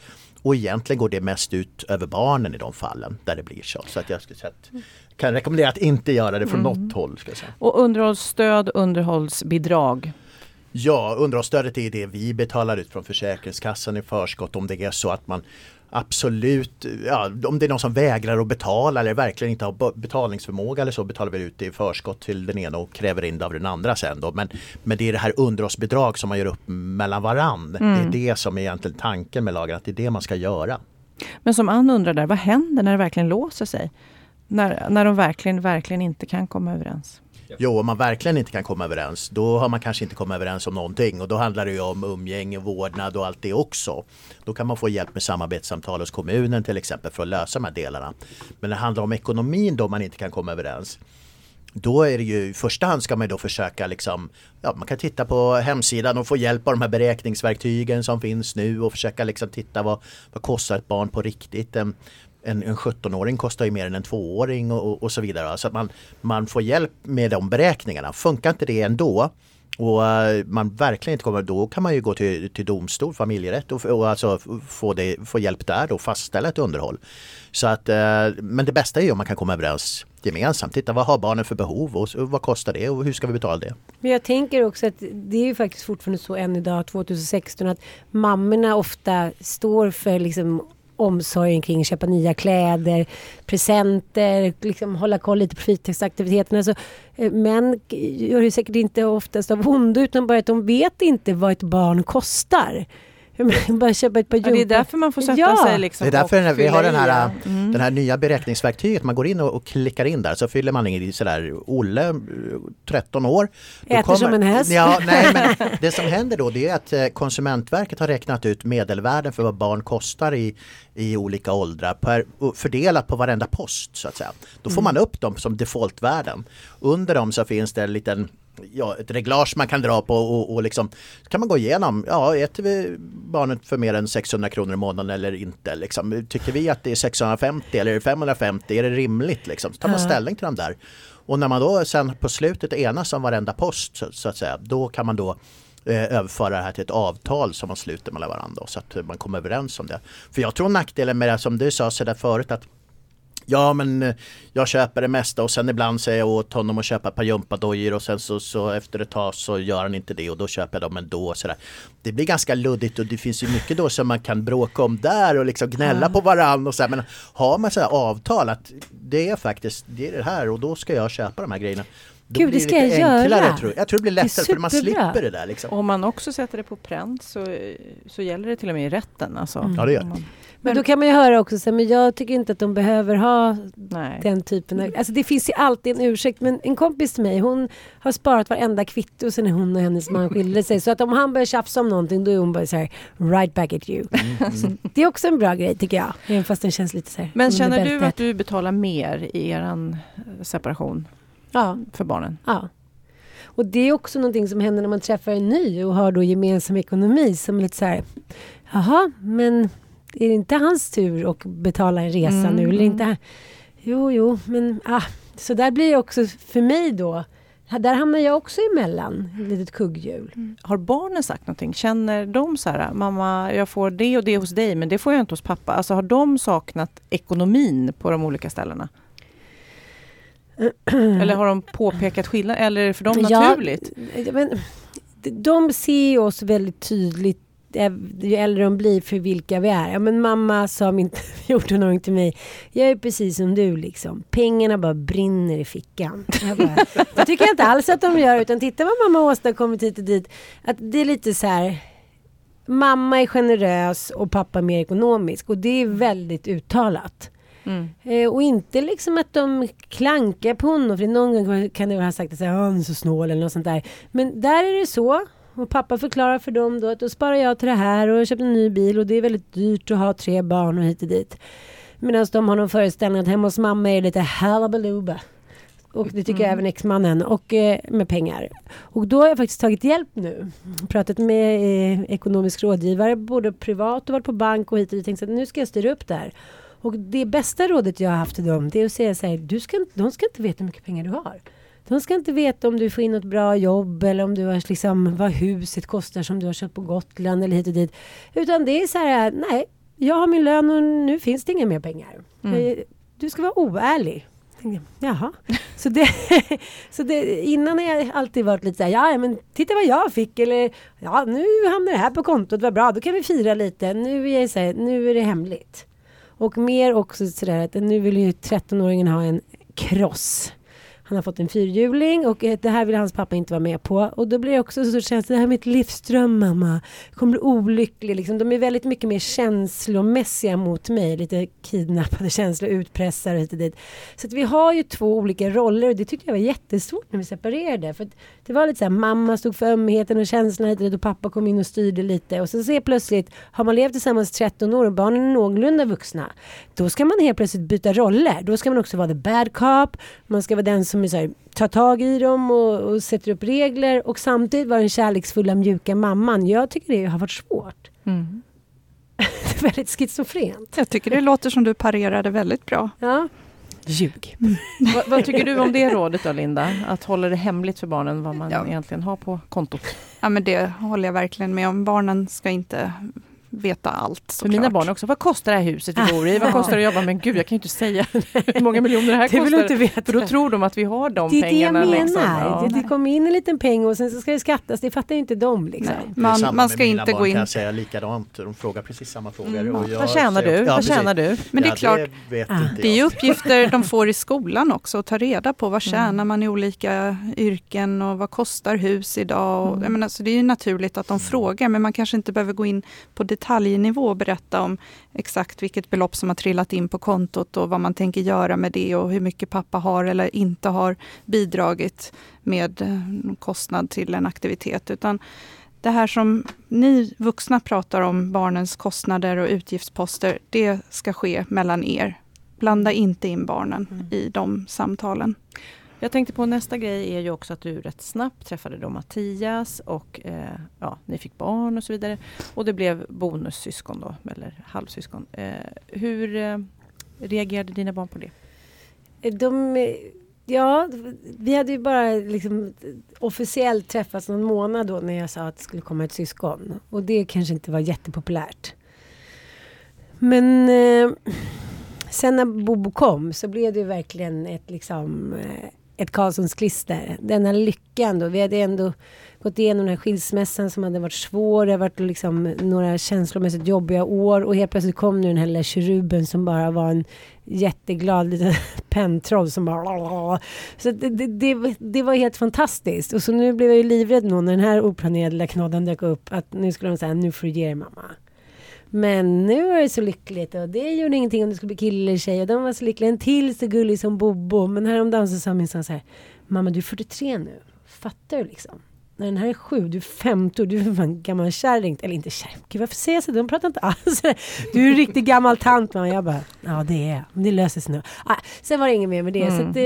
C: Och egentligen går det mest ut över barnen i de fallen där det blir så. Så att jag skulle säga att, kan rekommendera att inte göra det från något håll. Ska säga.
B: Och underhållsstöd, underhållsbidrag.
C: Ja, underhållsstödet är det vi betalar ut från Försäkringskassan i förskott om det är så att man absolut, ja, om det är någon som vägrar att betala eller verkligen inte har be- betalningsförmåga eller så betalar vi ut det i förskott till den ena och kräver in det av den andra sen då. Men, men det är det här underhållsbidrag som man gör upp mellan varann. Det är det som är egentligen tanken med lagen, att det är det man ska göra.
B: Men som Ann undrar där, vad händer när det verkligen låser sig? När, när de verkligen, verkligen inte kan komma överens?
C: Jo, om man verkligen inte kan komma överens då har man kanske inte kommit överens om någonting och då handlar det ju om umgänge, vårdnad och allt det också. Då kan man få hjälp med samarbetssamtal hos kommunen till exempel för att lösa de här delarna. Men när det handlar om ekonomin då man inte kan komma överens då är det ju i första hand ska man då försöka liksom, ja man kan titta på hemsidan och få hjälp av de här beräkningsverktygen som finns nu och försöka liksom titta vad, vad kostar ett barn på riktigt. En, en, en 17-åring kostar ju mer än en tvååring och, och, och så vidare. Så att man, man får hjälp med de beräkningarna. Funkar inte det ändå och eh, man verkligen inte kommer, då kan man ju gå till, till domstol, familjerätt och, och alltså få, det, få hjälp där och fastställa ett underhåll. Så att, eh, men det bästa är ju om man kan komma överens gemensamt. Titta vad har barnen för behov och, och vad kostar det och hur ska vi betala det?
E: Men jag tänker också att det är ju faktiskt fortfarande så än idag 2016 att mammorna ofta står för liksom omsorgen kring att köpa nya kläder, presenter, liksom hålla koll lite på fritidsaktiviteterna. Så, eh, män gör det säkert inte oftast av ondo utan bara att de vet inte vad ett barn kostar bara köpa ett par
B: ja, Det är därför man får sätta
E: ja.
B: sig liksom
C: Det är därför vi har den här, mm. den här nya beräkningsverktyget. Man går in och, och, klickar in där så fyller man in sådär Olle, 13 år.
E: Äter kommer, som en häst.
C: Ja, nej, men det som händer då det är att eh, Konsumentverket har räknat ut medelvärden för vad barn kostar i, i olika åldrar per, fördelat på varenda post så att säga. Då får mm. man upp dem som defaultvärden. Under dem så finns det en liten ja, ett reglage man kan dra på och, och liksom kan man gå igenom, ja äter vi barnet för mer än 600 kronor i månaden eller inte? Liksom. Tycker vi att det är 650 eller 550, är det rimligt? Liksom? Så tar man ställning till de där. Och när man då sen på slutet enas om varenda post så, så att säga, då kan man då eh, överföra det här till ett avtal som man sluter mellan varandra så att man kommer överens om det. För jag tror nackdelen med det som du sa så där förut att Ja men eh, jag köper det mesta och sen ibland säger jag åt honom att köpa ett par gympadojor och sen så, så efter ett tag så gör han inte det och då köper jag dem ändå. Och sådär. Det blir ganska luddigt och det finns ju mycket då som man kan bråka om där och liksom gnälla mm. på varandra och så här. Men har man så här avtal att det är faktiskt det, är det här och då ska jag köpa de här grejerna. Då
E: Gud, det ska jag enklare,
C: göra. Tror jag. jag tror det blir lättare det för man slipper det där. Liksom.
B: Om man också sätter det på pränt så, så gäller det till och med i rätten. Alltså.
C: Mm. Ja, det gör det.
E: Men då kan man ju höra också så men jag tycker inte att de behöver ha Nej. den typen av... Alltså det finns ju alltid en ursäkt. Men en kompis till mig, hon har sparat varenda kvitto sen hon och hennes man skilde sig. Så att om han börjar tjafsa om någonting då är hon bara så här, right back at you. Mm, mm. Det är också en bra grej tycker jag. Även fast den känns lite så här.
B: Men känner du att du betalar mer i eran separation?
E: Ja.
B: För barnen?
E: Ja. Och det är också någonting som händer när man träffar en ny och har då gemensam ekonomi som lite så här, jaha, men är det inte hans tur att betala en resa mm. nu? Eller mm. inte? Jo, jo, men ah, så där blir det också för mig då. Där hamnar jag också emellan, ett litet kugghjul. Mm.
B: Har barnen sagt någonting? Känner de så här, mamma jag får det och det hos dig men det får jag inte hos pappa. Alltså har de saknat ekonomin på de olika ställena? Eller har de påpekat skillnad? Eller är det för dem naturligt?
E: Ja, men, de ser oss väldigt tydligt ju äldre de blir för vilka vi är. Ja, men mamma sa min 14-åring till mig, jag är precis som du liksom. Pengarna bara brinner i fickan. Jag bara, det tycker jag inte alls att de gör, utan titta vad mamma åstadkommit hit och dit. Att det är lite så här, mamma är generös och pappa mer ekonomisk och det är väldigt uttalat. Mm. Eh, och inte liksom att de klankar på honom, för någon gång kan det ha sagt att han är så snål eller något sånt där. Men där är det så. Och pappa förklarar för dem då att då sparar jag till det här och köpt en ny bil och det är väldigt dyrt att ha tre barn och hit och dit. Medan de har någon föreställning att hemma hos mamma är det lite halabaluba. Och det tycker mm. även exmannen. Och eh, med pengar. Och då har jag faktiskt tagit hjälp nu. Pratat med eh, ekonomisk rådgivare både privat och varit på bank och hit och dit. Tänkt att nu ska jag styra upp det här. Och det bästa rådet jag har haft till dem det är att säga så här. Du ska, de ska inte veta hur mycket pengar du har. De ska inte veta om du får in något bra jobb eller om du har liksom vad huset kostar som du har köpt på Gotland eller hit och dit. Utan det är så här, nej, jag har min lön och nu finns det inga mer pengar. Mm. Du ska vara oärlig. Jaha. Så, det, så det, innan har jag alltid varit lite så här, ja men titta vad jag fick eller ja nu hamnar det här på kontot, vad bra, då kan vi fira lite. Nu är, jag så här, nu är det hemligt. Och mer också sådär att nu vill ju 13-åringen ha en kross. Han har fått en fyrhjuling och eh, det här vill hans pappa inte vara med på. Och då blir det också så känns det här är mitt livsdröm mamma. Jag kommer bli olycklig liksom. De är väldigt mycket mer känslomässiga mot mig. Lite kidnappade känslor, utpressare hit och dit. Så att vi har ju två olika roller och det tyckte jag var jättesvårt när vi separerade. För det var lite så här, mamma stod för ömheten och känslorna hit och, dit och pappa kom in och styrde lite. Och så ser plötsligt, har man levt tillsammans 13 år och barnen är någorlunda vuxna. Då ska man helt plötsligt byta roller. Då ska man också vara the bad cop. Man ska vara den som är så här, tar tag i dem och, och, sätter upp regler och samtidigt vara den kärleksfulla mjuka mamman. Jag tycker det har varit svårt. Mm. det är väldigt schizofrent.
D: Jag tycker det låter som du parerade väldigt bra.
E: Ja. Ljug.
B: vad, vad tycker du om det rådet då Linda? Att hålla det hemligt för barnen vad man
D: Ja.
B: egentligen har på kontot?
D: Ja men det håller jag verkligen med om. Barnen ska inte veta allt
B: För mina barn också. Vad kostar det här huset vi bor i? Vad kostar det att jobba? Men gud, jag kan ju inte säga hur många miljoner det här
E: Det vill du
B: kostar.
E: inte veta.
B: För då tror de att vi har de
E: det är det jag
B: pengarna.
E: menar.
B: liksom. Ja.
E: det, det kommer in en liten peng och sen så ska det skattas. Det fattar ju inte de. Liksom.
C: Det
D: man, man ska inte gå in.
C: kan jag säga likadant. De frågar precis samma frågor.
D: Mm.
C: och jag
B: Vad tjänar du?
C: Ja,
B: Vad tjänar du?
D: Men det är klart,
C: vet
E: Ah.
D: det är ju uppgifter de får i skolan också, att ta reda på vad tjänar
B: Mm.
D: man i olika yrken och vad kostar hus idag. Och,
B: Mm.
D: jag menar, så det är ju naturligt att de frågar, men man kanske inte behöver gå in på detaljnivå berätta om exakt vilket belopp som har trillat in på kontot och vad man tänker göra med det och hur mycket pappa har eller inte har bidragit med eh, kostnad till en aktivitet. Utan det här som ni vuxna pratar om, barnens kostnader och utgiftsposter, det ska ske mellan er. Blanda inte in barnen
B: Mm.
D: i de samtalen.
B: Jag tänkte på nästa grej är ju också att du rätt snabbt träffade då Mattias och eh, ja, ni fick barn och så vidare. Och det blev bonussyskon då, eller halvsyskon. Eh, hur eh, reagerade dina barn på det?
E: Eh, de, eh, ja, vi hade ju bara liksom officiellt träffats någon månad då när jag sa att det skulle komma ett syskon. Och det kanske inte var jättepopulärt. Men eh, sen när Bobo kom så blev det ju verkligen ett liksom eh, ett Karlssons klister. Denna lyckan då. Vi hade ändå gått igenom den här skilsmässan som hade varit svår. Det har varit liksom några känslomässigt jobbiga år. Och helt plötsligt kom nu den här lilla keruben som bara var en jätteglad liten pentroll som bara... Så det, det, det, det var helt fantastiskt. Och så nu blev jag ju livrädd nu när den här oplanerade lilla knodden dök upp. Att nu skulle de säga, nu får du ge dig mamma. Men nu är det så lyckligt och det gjorde ingenting om det skulle bli kille eller tjej. Och de var så lyckliga. En till så gullig som Bobo. Men häromdagen så sa min son så här. Mamma du är 43 nu. Fattar du liksom? När den här är sju, du är 50, du är fan gammal kärring. Eller inte kärring, gud varför säger jag så? De pratar inte alls Du är en riktig gammal tant. Man. Jag bara, ja det är jag. Men Det löser sig nu. Ah, sen var det inget mer med det.
B: Mm,
E: så att, eh,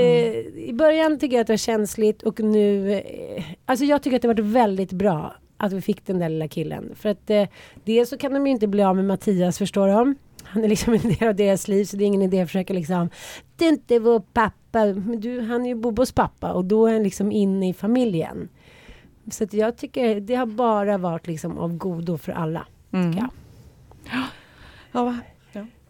E: I början tycker jag att det var känsligt och nu... Eh, alltså jag tycker att det har varit väldigt bra att vi fick den där lilla killen. För att eh, dels så kan de ju inte bli av med Mattias, förstår de. Han är liksom en del av deras liv så det är ingen idé att försöka liksom Du är inte vår pappa, men du, han är ju Bobos pappa och då är han liksom inne i familjen. Så att jag tycker det har bara varit liksom av godo för alla.
B: Mm.
E: Ja.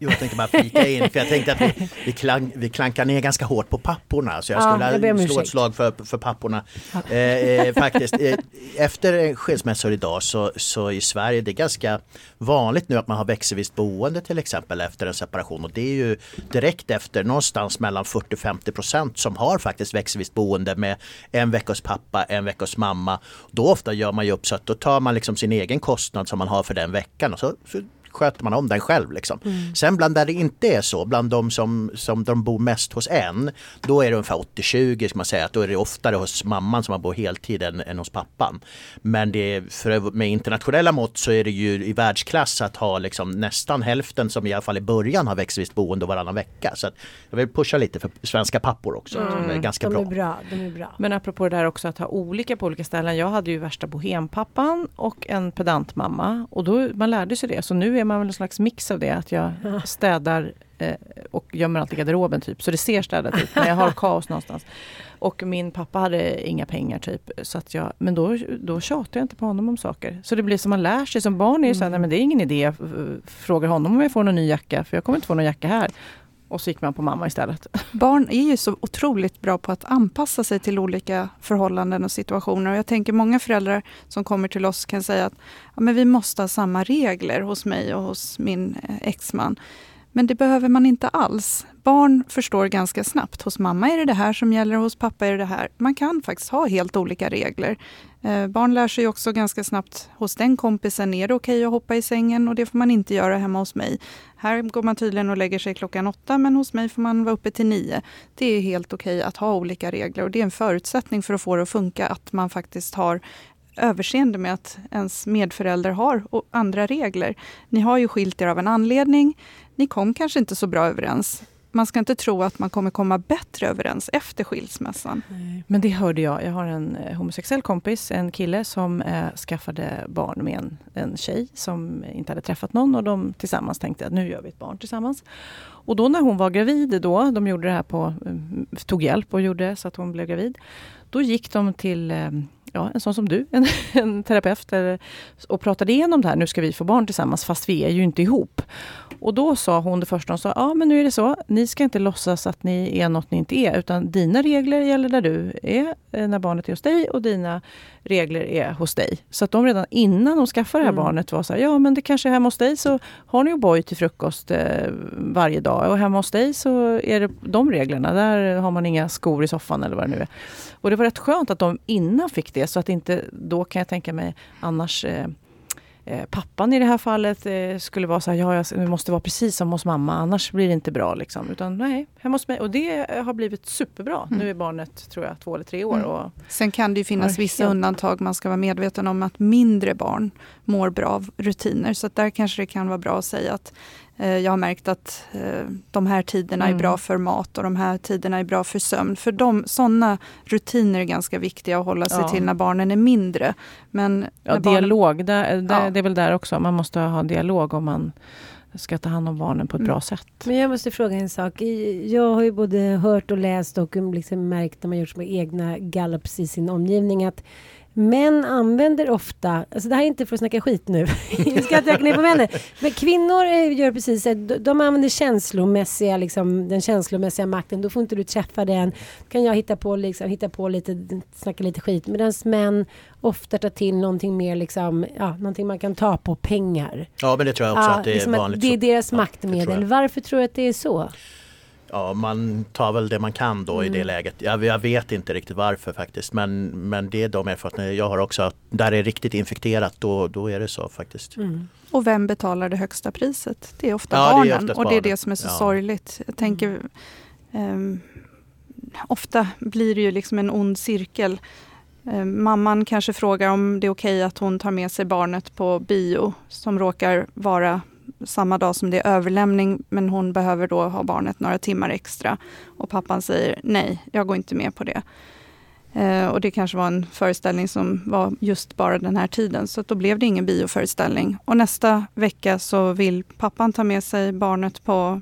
C: Jo, jag tänkte bara flika in, för jag tänkte att vi, vi, klank, vi klankar ner ganska hårt på papporna. Så jag
E: Ja,
C: skulle
E: jag
C: slå ett slag för, för papporna. Eh, eh, faktiskt, eh, efter skilsmässor idag så, så i Sverige det är ganska vanligt nu att man har växelvis boende till exempel efter en separation. Och det är ju direkt efter någonstans mellan 40-50 procent som har faktiskt växelvis boende med en vecka hos pappa, en vecka hos mamma. Då ofta gör man ju upp så att då tar man liksom sin egen kostnad som man har för den veckan och så, så sköter man om den själv. Liksom. Sen bland där det inte är så, bland de som, som de bor mest hos en, då är det ungefär 80-20 ska man säga. Att då är det oftare hos mamman som man bor heltid än, än hos pappan. Men det är, för, med internationella mått så är det ju i världsklass att ha liksom nästan hälften som i alla fall i början har växelvis boende varannan vecka. Så att jag vill pusha lite för svenska pappor också. som är ganska
E: Mm. de
C: bra.
E: är bra. De är bra.
B: Men apropå det där också att ha olika på olika ställen. Jag hade ju värsta bohempappan och en pedantmamma. Och då, man lärde sig det. Så nu är man väl en slags mix av det. Att jag städar eh, och gömmer allt i garderoben typ. Så det ser städat ut. Men jag har kaos någonstans. Och min pappa hade inga pengar typ. Så att jag, men då, då tjatar jag inte på honom om saker. Så det blir som man lär sig. Som barn är det så här, nej men det är ingen idé. Jag frågar honom om jag får någon ny jacka. För jag kommer inte få någon jacka här. Och så gick man på mamma istället.
D: Barn är ju så otroligt bra på att anpassa sig till olika förhållanden och situationer. Och jag tänker många föräldrar som kommer till oss kan säga att ja, men vi måste ha samma regler hos mig och hos min eh, exman. Men det behöver man inte alls. Barn förstår ganska snabbt. Hos mamma är det det här som gäller, hos pappa är det det här. Man kan faktiskt ha helt olika regler. Eh, barn lär sig också ganska snabbt, hos den kompisen är det okej att hoppa i sängen och det får man inte göra hemma hos mig. Här går man tydligen och lägger sig klockan åtta men hos mig får man vara uppe till nio. Det är helt okej att ha olika regler och det är en förutsättning för att få det att funka att man faktiskt har överseende med att ens medförälder har andra regler. Ni har ju skilt er av en anledning. Ni kom kanske inte så bra överens. man ska inte tro att man kommer komma bättre överens efter skilsmässan.
B: Men det hörde jag. Jag har en eh, homosexuell kompis, en kille som eh, skaffade barn med en, en tjej som inte hade träffat någon och de tillsammans tänkte att nu gör vi ett barn tillsammans. Och då när hon var gravid då, de gjorde det här på, mm, tog hjälp och gjorde så att hon blev gravid. Då gick de till eh, ja, en sån som du, en, en terapeut, och pratade igenom det här. Nu ska vi få barn tillsammans, fast vi är ju inte ihop. Och då sa hon det första, hon sa, ja men nu är det så, ni ska inte låtsas att ni är något ni inte är, utan dina regler gäller där du är, eh, när barnet är hos dig, och dina regler är hos dig. Så att de redan innan de skaffade det här mm. barnet var så här, ja men det kanske är hemma hos dig så har ni O'boy till frukost eh, varje dag, och hemma hos dig så är det de reglerna, där har man inga skor i soffan eller vad det nu är. Och det var rätt skönt att de innan fick det, så att inte, då kan jag tänka mig annars eh, eh, pappan i det här fallet eh, skulle vara så här, ja, jag måste vara precis som hos mamma, annars blir det inte bra. Liksom. Utan nej, hemma hos mig. Och det har blivit superbra. Mm. Nu är barnet, tror jag, två eller tre år. Mm. Och
D: Sen kan det ju finnas vissa undantag. Man ska vara medveten om att mindre barn mår bra av rutiner. Så där kanske det kan vara bra att säga att Eh, jag har märkt att eh, de här tiderna mm. är bra för mat och de här tiderna är bra för sömn. För de, sådana rutiner är ganska viktiga att hålla sig ja. till när barnen är mindre. Men
B: ja, dialog, det, det, ja. det är väl där också. Man måste ha dialog om man ska ta hand om barnen på ett mm. bra sätt.
E: Men jag måste fråga en sak. Jag har ju både hört och läst och liksom märkt när man gjort sina egna gallups i sin omgivning att Män använder ofta, alltså det här är inte för att snacka skit nu, vi ska inte ner på männen. Men kvinnor gör precis de använder känslomässiga, liksom, den känslomässiga makten. Då får inte du träffa den. kan jag hitta på, liksom, hitta på lite, snacka lite skit. Medan män ofta tar till någonting mer, liksom, ja, någonting man kan ta på, pengar.
C: Ja, men det tror jag också ja, att det är liksom vanligt.
E: det är deras maktmedel. Varför tror du att det är så?
C: Ja, man tar väl det man kan då mm. i det mm. läget. Jag, jag, vet inte riktigt varför faktiskt men, men det är de erfarenheter jag har också. Där det är riktigt infekterat då, då är det så faktiskt. Mm.
D: Och vem betalar det högsta priset? Det är ofta ja, barnen är och det är det som är så ja. sorgligt. Jag tänker um, Ofta blir det ju liksom en ond cirkel. Um, mamman kanske frågar om det är okej okay att hon tar med sig barnet på bio som råkar vara samma dag som det är överlämning men hon behöver då ha barnet några timmar extra. Och pappan säger nej, jag går inte med på det. Eh, och det kanske var en föreställning som var just bara den här tiden, så då blev det ingen bioföreställning. Och nästa vecka så vill pappan ta med sig barnet på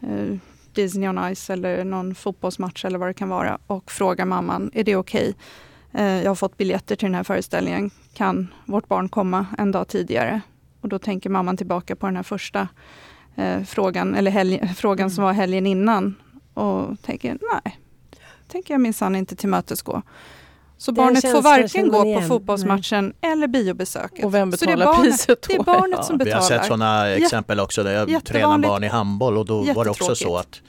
D: eh, Disney on Ice eller någon fotbollsmatch eller vad det kan vara och frågar mamman, är det okej? Okay? Eh, jag har fått biljetter till den här föreställningen, kan vårt barn komma en dag tidigare? Och då tänker mamman tillbaka på den här första eh, frågan, eller helg, frågan mm. som var helgen innan. Och tänker, nej, tänker jag minsann inte tillmötesgå. Så barnet får varken gå på fotbollsmatchen nej. eller biobesöket.
B: Och vem betalar så det priset
D: då? Det är barnet ja. som betalar.
C: Vi har sett sådana exempel också där jag tränar barn i handboll och då var det också så att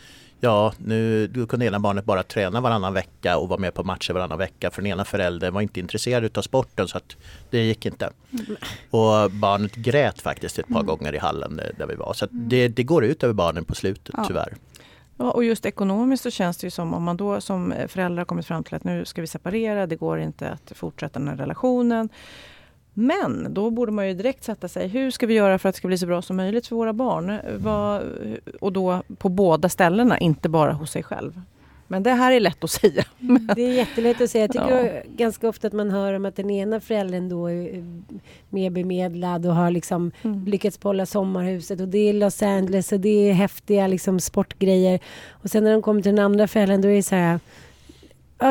C: Ja, nu då kunde ena barnet bara träna varannan vecka och vara med på matcher varannan vecka för den ena föräldern var inte intresserad av sporten så att det gick inte. Mm. Och barnet grät faktiskt ett par mm. gånger i hallen där vi var. Så det, det, går ut över barnen på slutet ja. tyvärr.
B: Ja, och just ekonomiskt så känns det ju som om man då som förälder kommit fram till att nu ska vi separera, det går inte att fortsätta den här relationen. Men då borde man ju direkt sätta sig, hur ska vi göra för att det ska bli så bra som möjligt för våra barn? Vad, och då på båda ställena, inte bara hos sig själv. Men det här är lätt att säga.
E: Det är jättelätt att säga. Jag tycker ja. ganska ofta att man hör om att den ena föräldern då är mer bemedlad och har liksom mm. lyckats behålla sommarhuset och det är Los Angeles och det är häftiga liksom sportgrejer. Och sen när de kommer till den andra föräldern då är det så här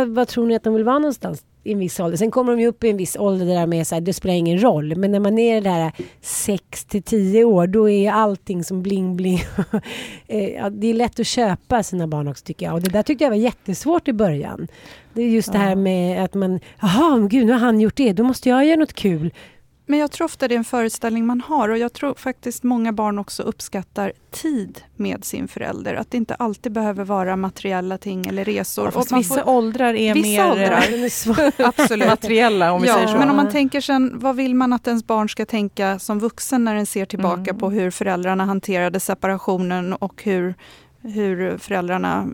E: vad tror ni att de vill vara någonstans? I en viss ålder. Sen kommer de ju upp i en viss ålder där med så här, det spelar ingen roll. Men när man är där 6 till 10 år, då är allting som bling bling. Eh, det är lätt att köpa sina barn också tycker jag. Och det där tyckte jag var jättesvårt i början. Det är just ja. det här med att man, jaha, gud nu har han gjort det, då måste jag göra något kul.
D: Men jag tror ofta det är en föreställning man har och jag tror faktiskt många barn också uppskattar tid med sin förälder. Att det inte alltid behöver vara materiella ting eller resor.
B: Ja, och vissa får, åldrar är vissa mer åldrar. absolut. materiella om vi
D: ja,
B: säger så.
D: Men om man tänker sen, vad vill man att ens barn ska tänka som vuxen när den ser tillbaka mm. på hur föräldrarna hanterade separationen och hur, hur föräldrarna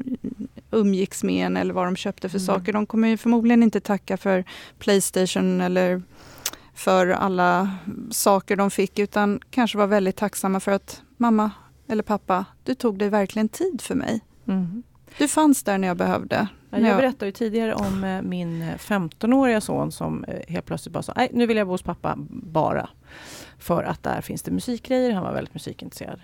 D: umgicks med en eller vad de köpte för mm. saker. De kommer ju förmodligen inte tacka för Playstation eller för alla saker de fick utan kanske var väldigt tacksamma för att mamma eller pappa, du tog dig verkligen tid för mig.
B: Mm.
D: Du fanns där när jag behövde.
B: Ja, jag berättade ju tidigare om eh, min 15-åriga son som eh, helt plötsligt bara sa, nej nu vill jag bo hos pappa bara. För att där finns det musikgrejer, han var väldigt musikintresserad.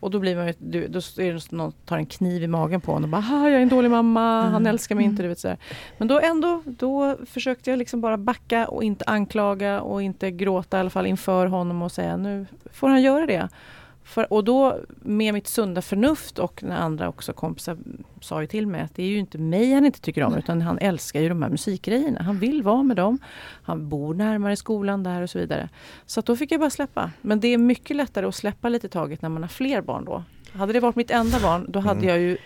B: Och då blir man ju, då är det någon tar en kniv i magen på honom och bara, jag är en dålig mamma, han
E: Mm.
B: älskar mig inte. Du vet, så här. Men då ändå, då försökte jag liksom bara backa och inte anklaga och inte gråta i alla fall inför honom och säga, nu får han göra det. För, och då med mitt sunda förnuft och när andra också kompisar sa ju till mig att det är ju inte mig han inte tycker om utan han älskar ju de här musikgrejerna. Han vill vara med dem. Han bor närmare skolan där och så vidare. Så då fick jag bara släppa. Men det är mycket lättare att släppa lite taget när man har fler barn då. Hade det varit mitt enda barn då hade
C: Mm.
B: jag ju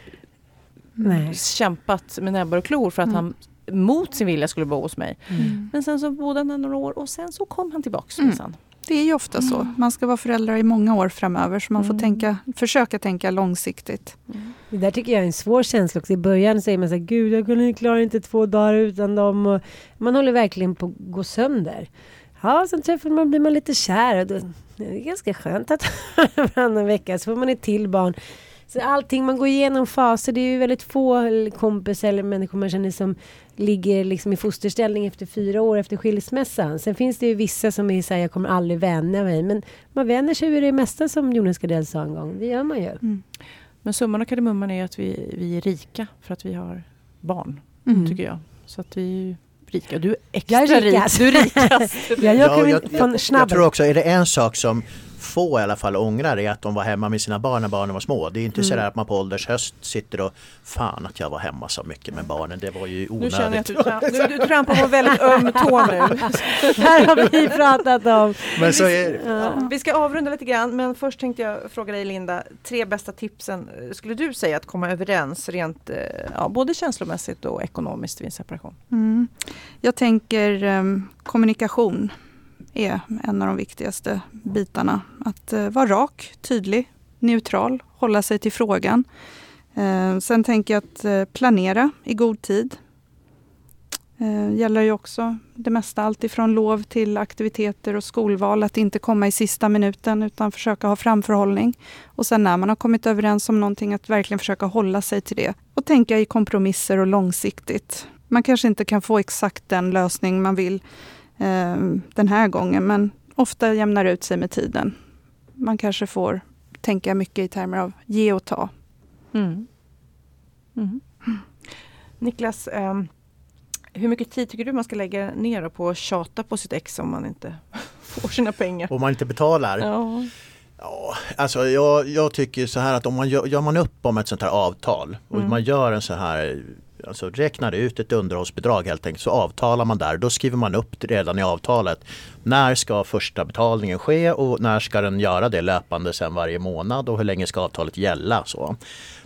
E: Nej.
B: kämpat med näbbar och klor för att
D: Mm.
B: han mot sin vilja skulle bo hos mig.
E: Mm.
B: Men sen så bodde han där några år och sen så kom han tillbaks
D: Mm. Det är ju ofta så. Man ska vara föräldrar i många år framöver så man får
B: Mm.
D: tänka, försöka tänka långsiktigt.
E: Det där tycker jag är en svår känsla också. I början säger man så här, gud jag kunde- klarar inte två dagar utan dem. Man håller verkligen på att gå sönder. Ja, sen träffar man, blir man lite kär. Och då, det är ganska skönt att varannan vecka så får man ett till barn. Så allting, man går igenom faser. Det är ju väldigt få kompisar eller människor man känner som ligger liksom i fosterställning efter fyra år efter skilsmässan. Sen finns det ju vissa som är så här, jag kommer aldrig vänja mig. Men man vänjer sig vid det mesta som Jonas Gardell sa en gång. Det gör man ju.
B: Men summan och kardemumman är att vi, vi är rika för att vi har barn,
D: Mm.
B: tycker jag. Så att vi är ju rika. Du är extra
E: Jag är
B: rik. Du är rikast.
E: Ja, jag
C: Ja, jag, jag, jag tror också, är det en sak som få i alla fall ångrar är att de var hemma med sina barn när barnen var små. Det är inte
B: Mm.
C: så där att man på ålders höst sitter och fan att jag var hemma så mycket med barnen. Det var ju
B: Nu känner jag att
C: onödigt.
B: du, tram- du, du trampar på väldigt öm tå nu.
E: här har vi pratat om.
C: Men så är,
B: Ja, vi ska avrunda lite grann, men först tänkte jag fråga dig Linda, tre bästa tipsen skulle du säga att komma överens rent eh, ja, både känslomässigt och ekonomiskt vid en separation?
D: Mm. Jag tänker em, kommunikation är en av de viktigaste bitarna. Att eh, vara rak, tydlig, neutral, hålla sig till frågan. Eh, sen tänker jag att eh, planera i god tid. Det gäller ju också det mesta, allt ifrån lov till aktiviteter och skolval. Att inte komma i sista minuten utan försöka ha framförhållning. Och sen när man har kommit överens om någonting att verkligen försöka hålla sig till det. Och tänka i kompromisser och långsiktigt. Man kanske inte kan få exakt den lösning man vill den här gången men ofta jämnar ut sig med tiden. Man kanske får tänka mycket i termer av ge och ta.
B: Mm. Mm. Niklas, ehm, hur mycket tid tycker du man ska lägga ner på att tjata på sitt ex om man inte får sina pengar?
C: om man inte betalar.
B: Ja.
C: Ja, alltså jag, jag tycker så här att om man gör, gör man upp om ett sånt här avtal och
B: Mm.
C: man gör en så här Alltså räknar ut ett underhållsbidrag helt enkelt så avtalar man där. Då skriver man upp det redan i avtalet. När ska första betalningen ske och när ska den göra det löpande sen varje månad och hur länge ska avtalet gälla. Så.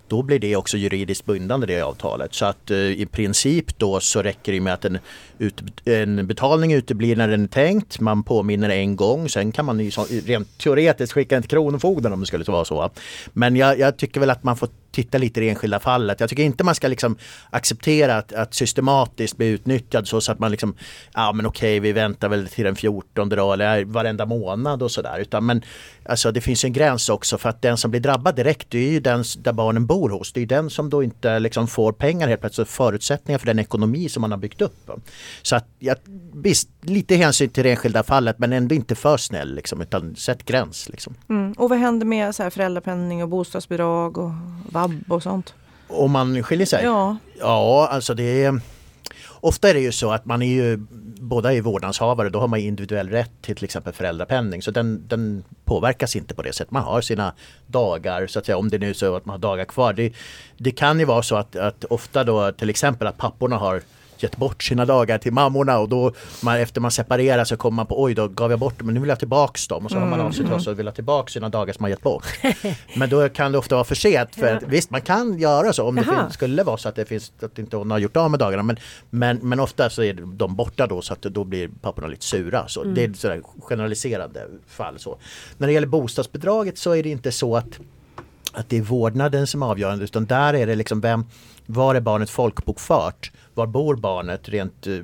C: Då blir det också juridiskt bindande det avtalet. Så att eh, i princip då så räcker det med att en, ut, en betalning uteblir när den är tänkt. Man påminner en gång. Sen kan man ju så, rent teoretiskt skicka en till Kronofogden om det skulle vara så. Men jag, jag tycker väl att man får titta lite i det enskilda fallet. Jag tycker inte man ska liksom acceptera att, att systematiskt bli utnyttjad så, så att man liksom, ja men okej vi väntar väl till den 14 då eller varenda månad och sådär. Utan men alltså det finns en gräns också för att den som blir drabbad direkt det är ju den där barnen bor hos. Det är den som då inte liksom får pengar helt plötsligt, förutsättningar för den ekonomi som man har byggt upp. Så att ja, visst, lite hänsyn till det enskilda fallet men ändå inte för snäll liksom, utan sätt gräns. Liksom.
B: Mm. Och vad händer med så här föräldrapenning och bostadsbidrag och vab och sånt?
C: Om man skiljer sig?
B: Ja,
C: Ja, alltså det är... Ofta är det ju så att man är ju båda är vårdnadshavare, då har man individuell rätt till till exempel föräldrapenning. Så den, den påverkas inte på det sättet. Man har sina dagar, så att säga, om det nu är så att man har dagar kvar. Det, det kan ju vara så att, att ofta då till exempel att papporna har gett bort sina dagar till mammorna och då man, efter man separerar så kommer man på oj då gav jag bort dem men nu vill jag tillbaks dem och så har man av sig till oss och vill ha tillbaks sina dagar som man gett bort. men då kan det ofta vara för sent för att, visst man kan göra så om det
E: Jaha.
C: finns, skulle vara så att det finns att inte hon har gjort av med dagarna men, men, men ofta så är de borta då så att då blir papporna lite sura. Så Det är sådär generaliserade fall. Så. När det gäller bostadsbidraget så är det inte så att att det är vårdnaden som är avgörande utan där är det liksom vem, var är barnet folkbokfört? Var bor barnet rent eh,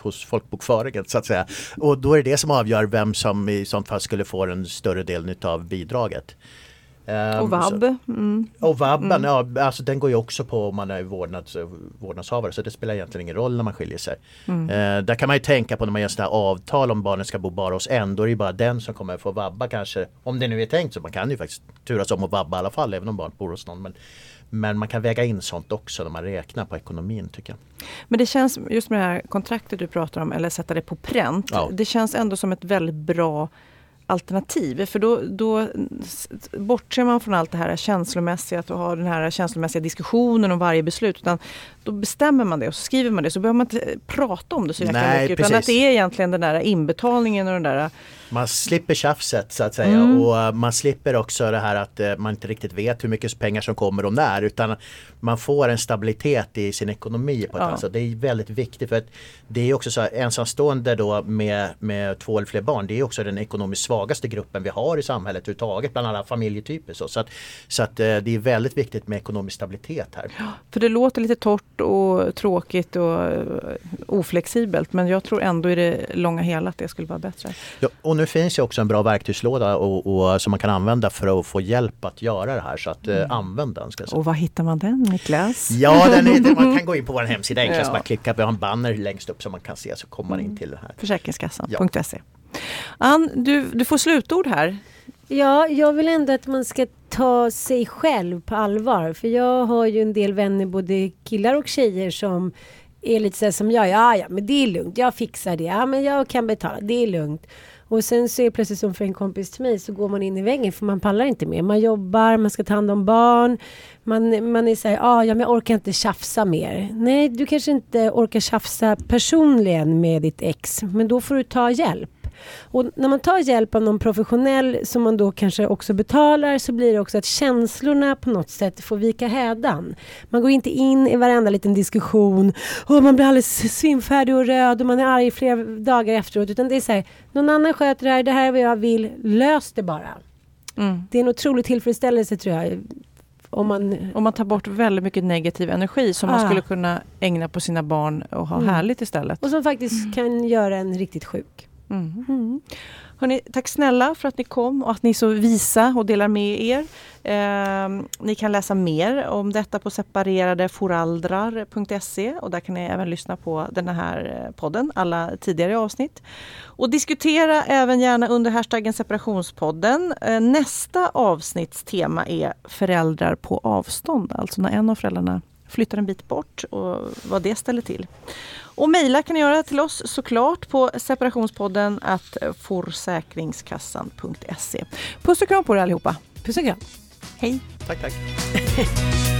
C: hos folkbokföringen så att säga? Och då är det det som avgör vem som i sånt fall skulle få den större delen av bidraget. Ehm,
B: Och vab. Mm.
C: Och vabben, ja, alltså den går ju också på om man är vårdnads, vårdnadshavare så det spelar egentligen ingen roll när man skiljer sig.
B: Mm.
C: Eh, där kan man ju tänka på när man gör sådana avtal om barnen ska bo bara hos en, då är det ju bara den som kommer få vabba kanske. Om det nu är tänkt så, man kan ju faktiskt turas om att vabba i alla fall även om barnet bor hos någon. Men, men man kan väga in sånt också när man räknar på ekonomin tycker jag.
B: Men det känns, just med det här kontraktet du pratar om, eller sätta det på pränt.
C: Ja.
B: Det känns ändå som ett väldigt bra alternativ. För då, då bortser man från allt det här känslomässiga, att ha den här känslomässiga diskussionen om varje beslut. Utan då bestämmer man det och så skriver man det. Så behöver man inte prata om det så jäkla mycket. Utan att det är egentligen den där inbetalningen och den där
C: Man slipper tjafset så att säga
B: Mm.
C: och eh, man slipper också det här att eh, man inte riktigt vet hur mycket pengar som kommer och när utan man får en stabilitet i sin ekonomi. På ett
B: Ja.
C: sätt. Det är väldigt viktigt för att det är också så här, ensamstående då med, med två eller fler barn det är också den ekonomiskt svagaste gruppen vi har i samhället överhuvudtaget bland alla familjetyper. Så, så att, så att eh, det är väldigt viktigt med ekonomisk stabilitet här.
B: För det låter lite torrt och tråkigt och oflexibelt. Men jag tror ändå i det långa hela att det skulle vara bättre.
C: Ja, och nu finns ju också en bra verktygslåda och, och, som man kan använda för att få hjälp att göra det här. Så att
B: Mm.
C: eh, använd den. Ska jag säga.
B: Och var hittar man den Niklas?
C: Ja, den är, man kan gå in på vår hemsida enklast.
B: Ja.
C: Man klickar på en banner längst upp som man kan se så kommer man in till det här.
B: Försäkringskassan.se. Ann, du, du får slutord här.
E: Ja, jag vill ändå att man ska ta sig själv på allvar. För jag har ju en del vänner, både killar och tjejer som är lite så som jag. Ja, ja, men det är lugnt. Jag fixar det. Ja, men jag kan betala. Det är lugnt. Och sen så är det plötsligt som för en kompis till mig så går man in i väggen för man pallar inte mer. Man jobbar, man ska ta hand om barn. Man, man är såhär, ah, ja men jag orkar inte tjafsa mer. Nej, du kanske inte orkar tjafsa personligen med ditt ex. Men då får du ta hjälp. Och när man tar hjälp av någon professionell som man då kanske också betalar så blir det också att känslorna på något sätt får vika hädan. Man går inte in i varenda liten diskussion och man blir alldeles svimfärdig och röd och man är arg flera dagar efteråt. Utan det är så här, någon annan sköter det här, det här är vad jag vill, lös det bara.
B: Mm.
E: Det är en otrolig tillfredsställelse tror jag. Om man...
B: Och man tar bort väldigt mycket negativ energi som man
E: Ah.
B: skulle kunna ägna på sina barn och ha
E: Mm.
B: härligt istället.
E: Och som faktiskt kan göra en riktigt sjuk.
B: Mm.
E: Mm.
B: Hörrni, tack snälla för att ni kom och att ni är så visa och delar med er. Eh, ni kan läsa mer om detta på separeradeforaldrar.se och där kan ni även lyssna på den här eh, podden, alla tidigare avsnitt. Och diskutera även gärna under hashtaggen separationspodden. Eh, nästa avsnittstema är föräldrar på avstånd, alltså när en av föräldrarna flyttar en bit bort och vad det ställer till. Och mejla kan ni göra till oss såklart på separationspodden att forsäkringskassan.se. Puss och kram på er allihopa.
E: Puss och kram.
B: Hej!
C: Tack, tack.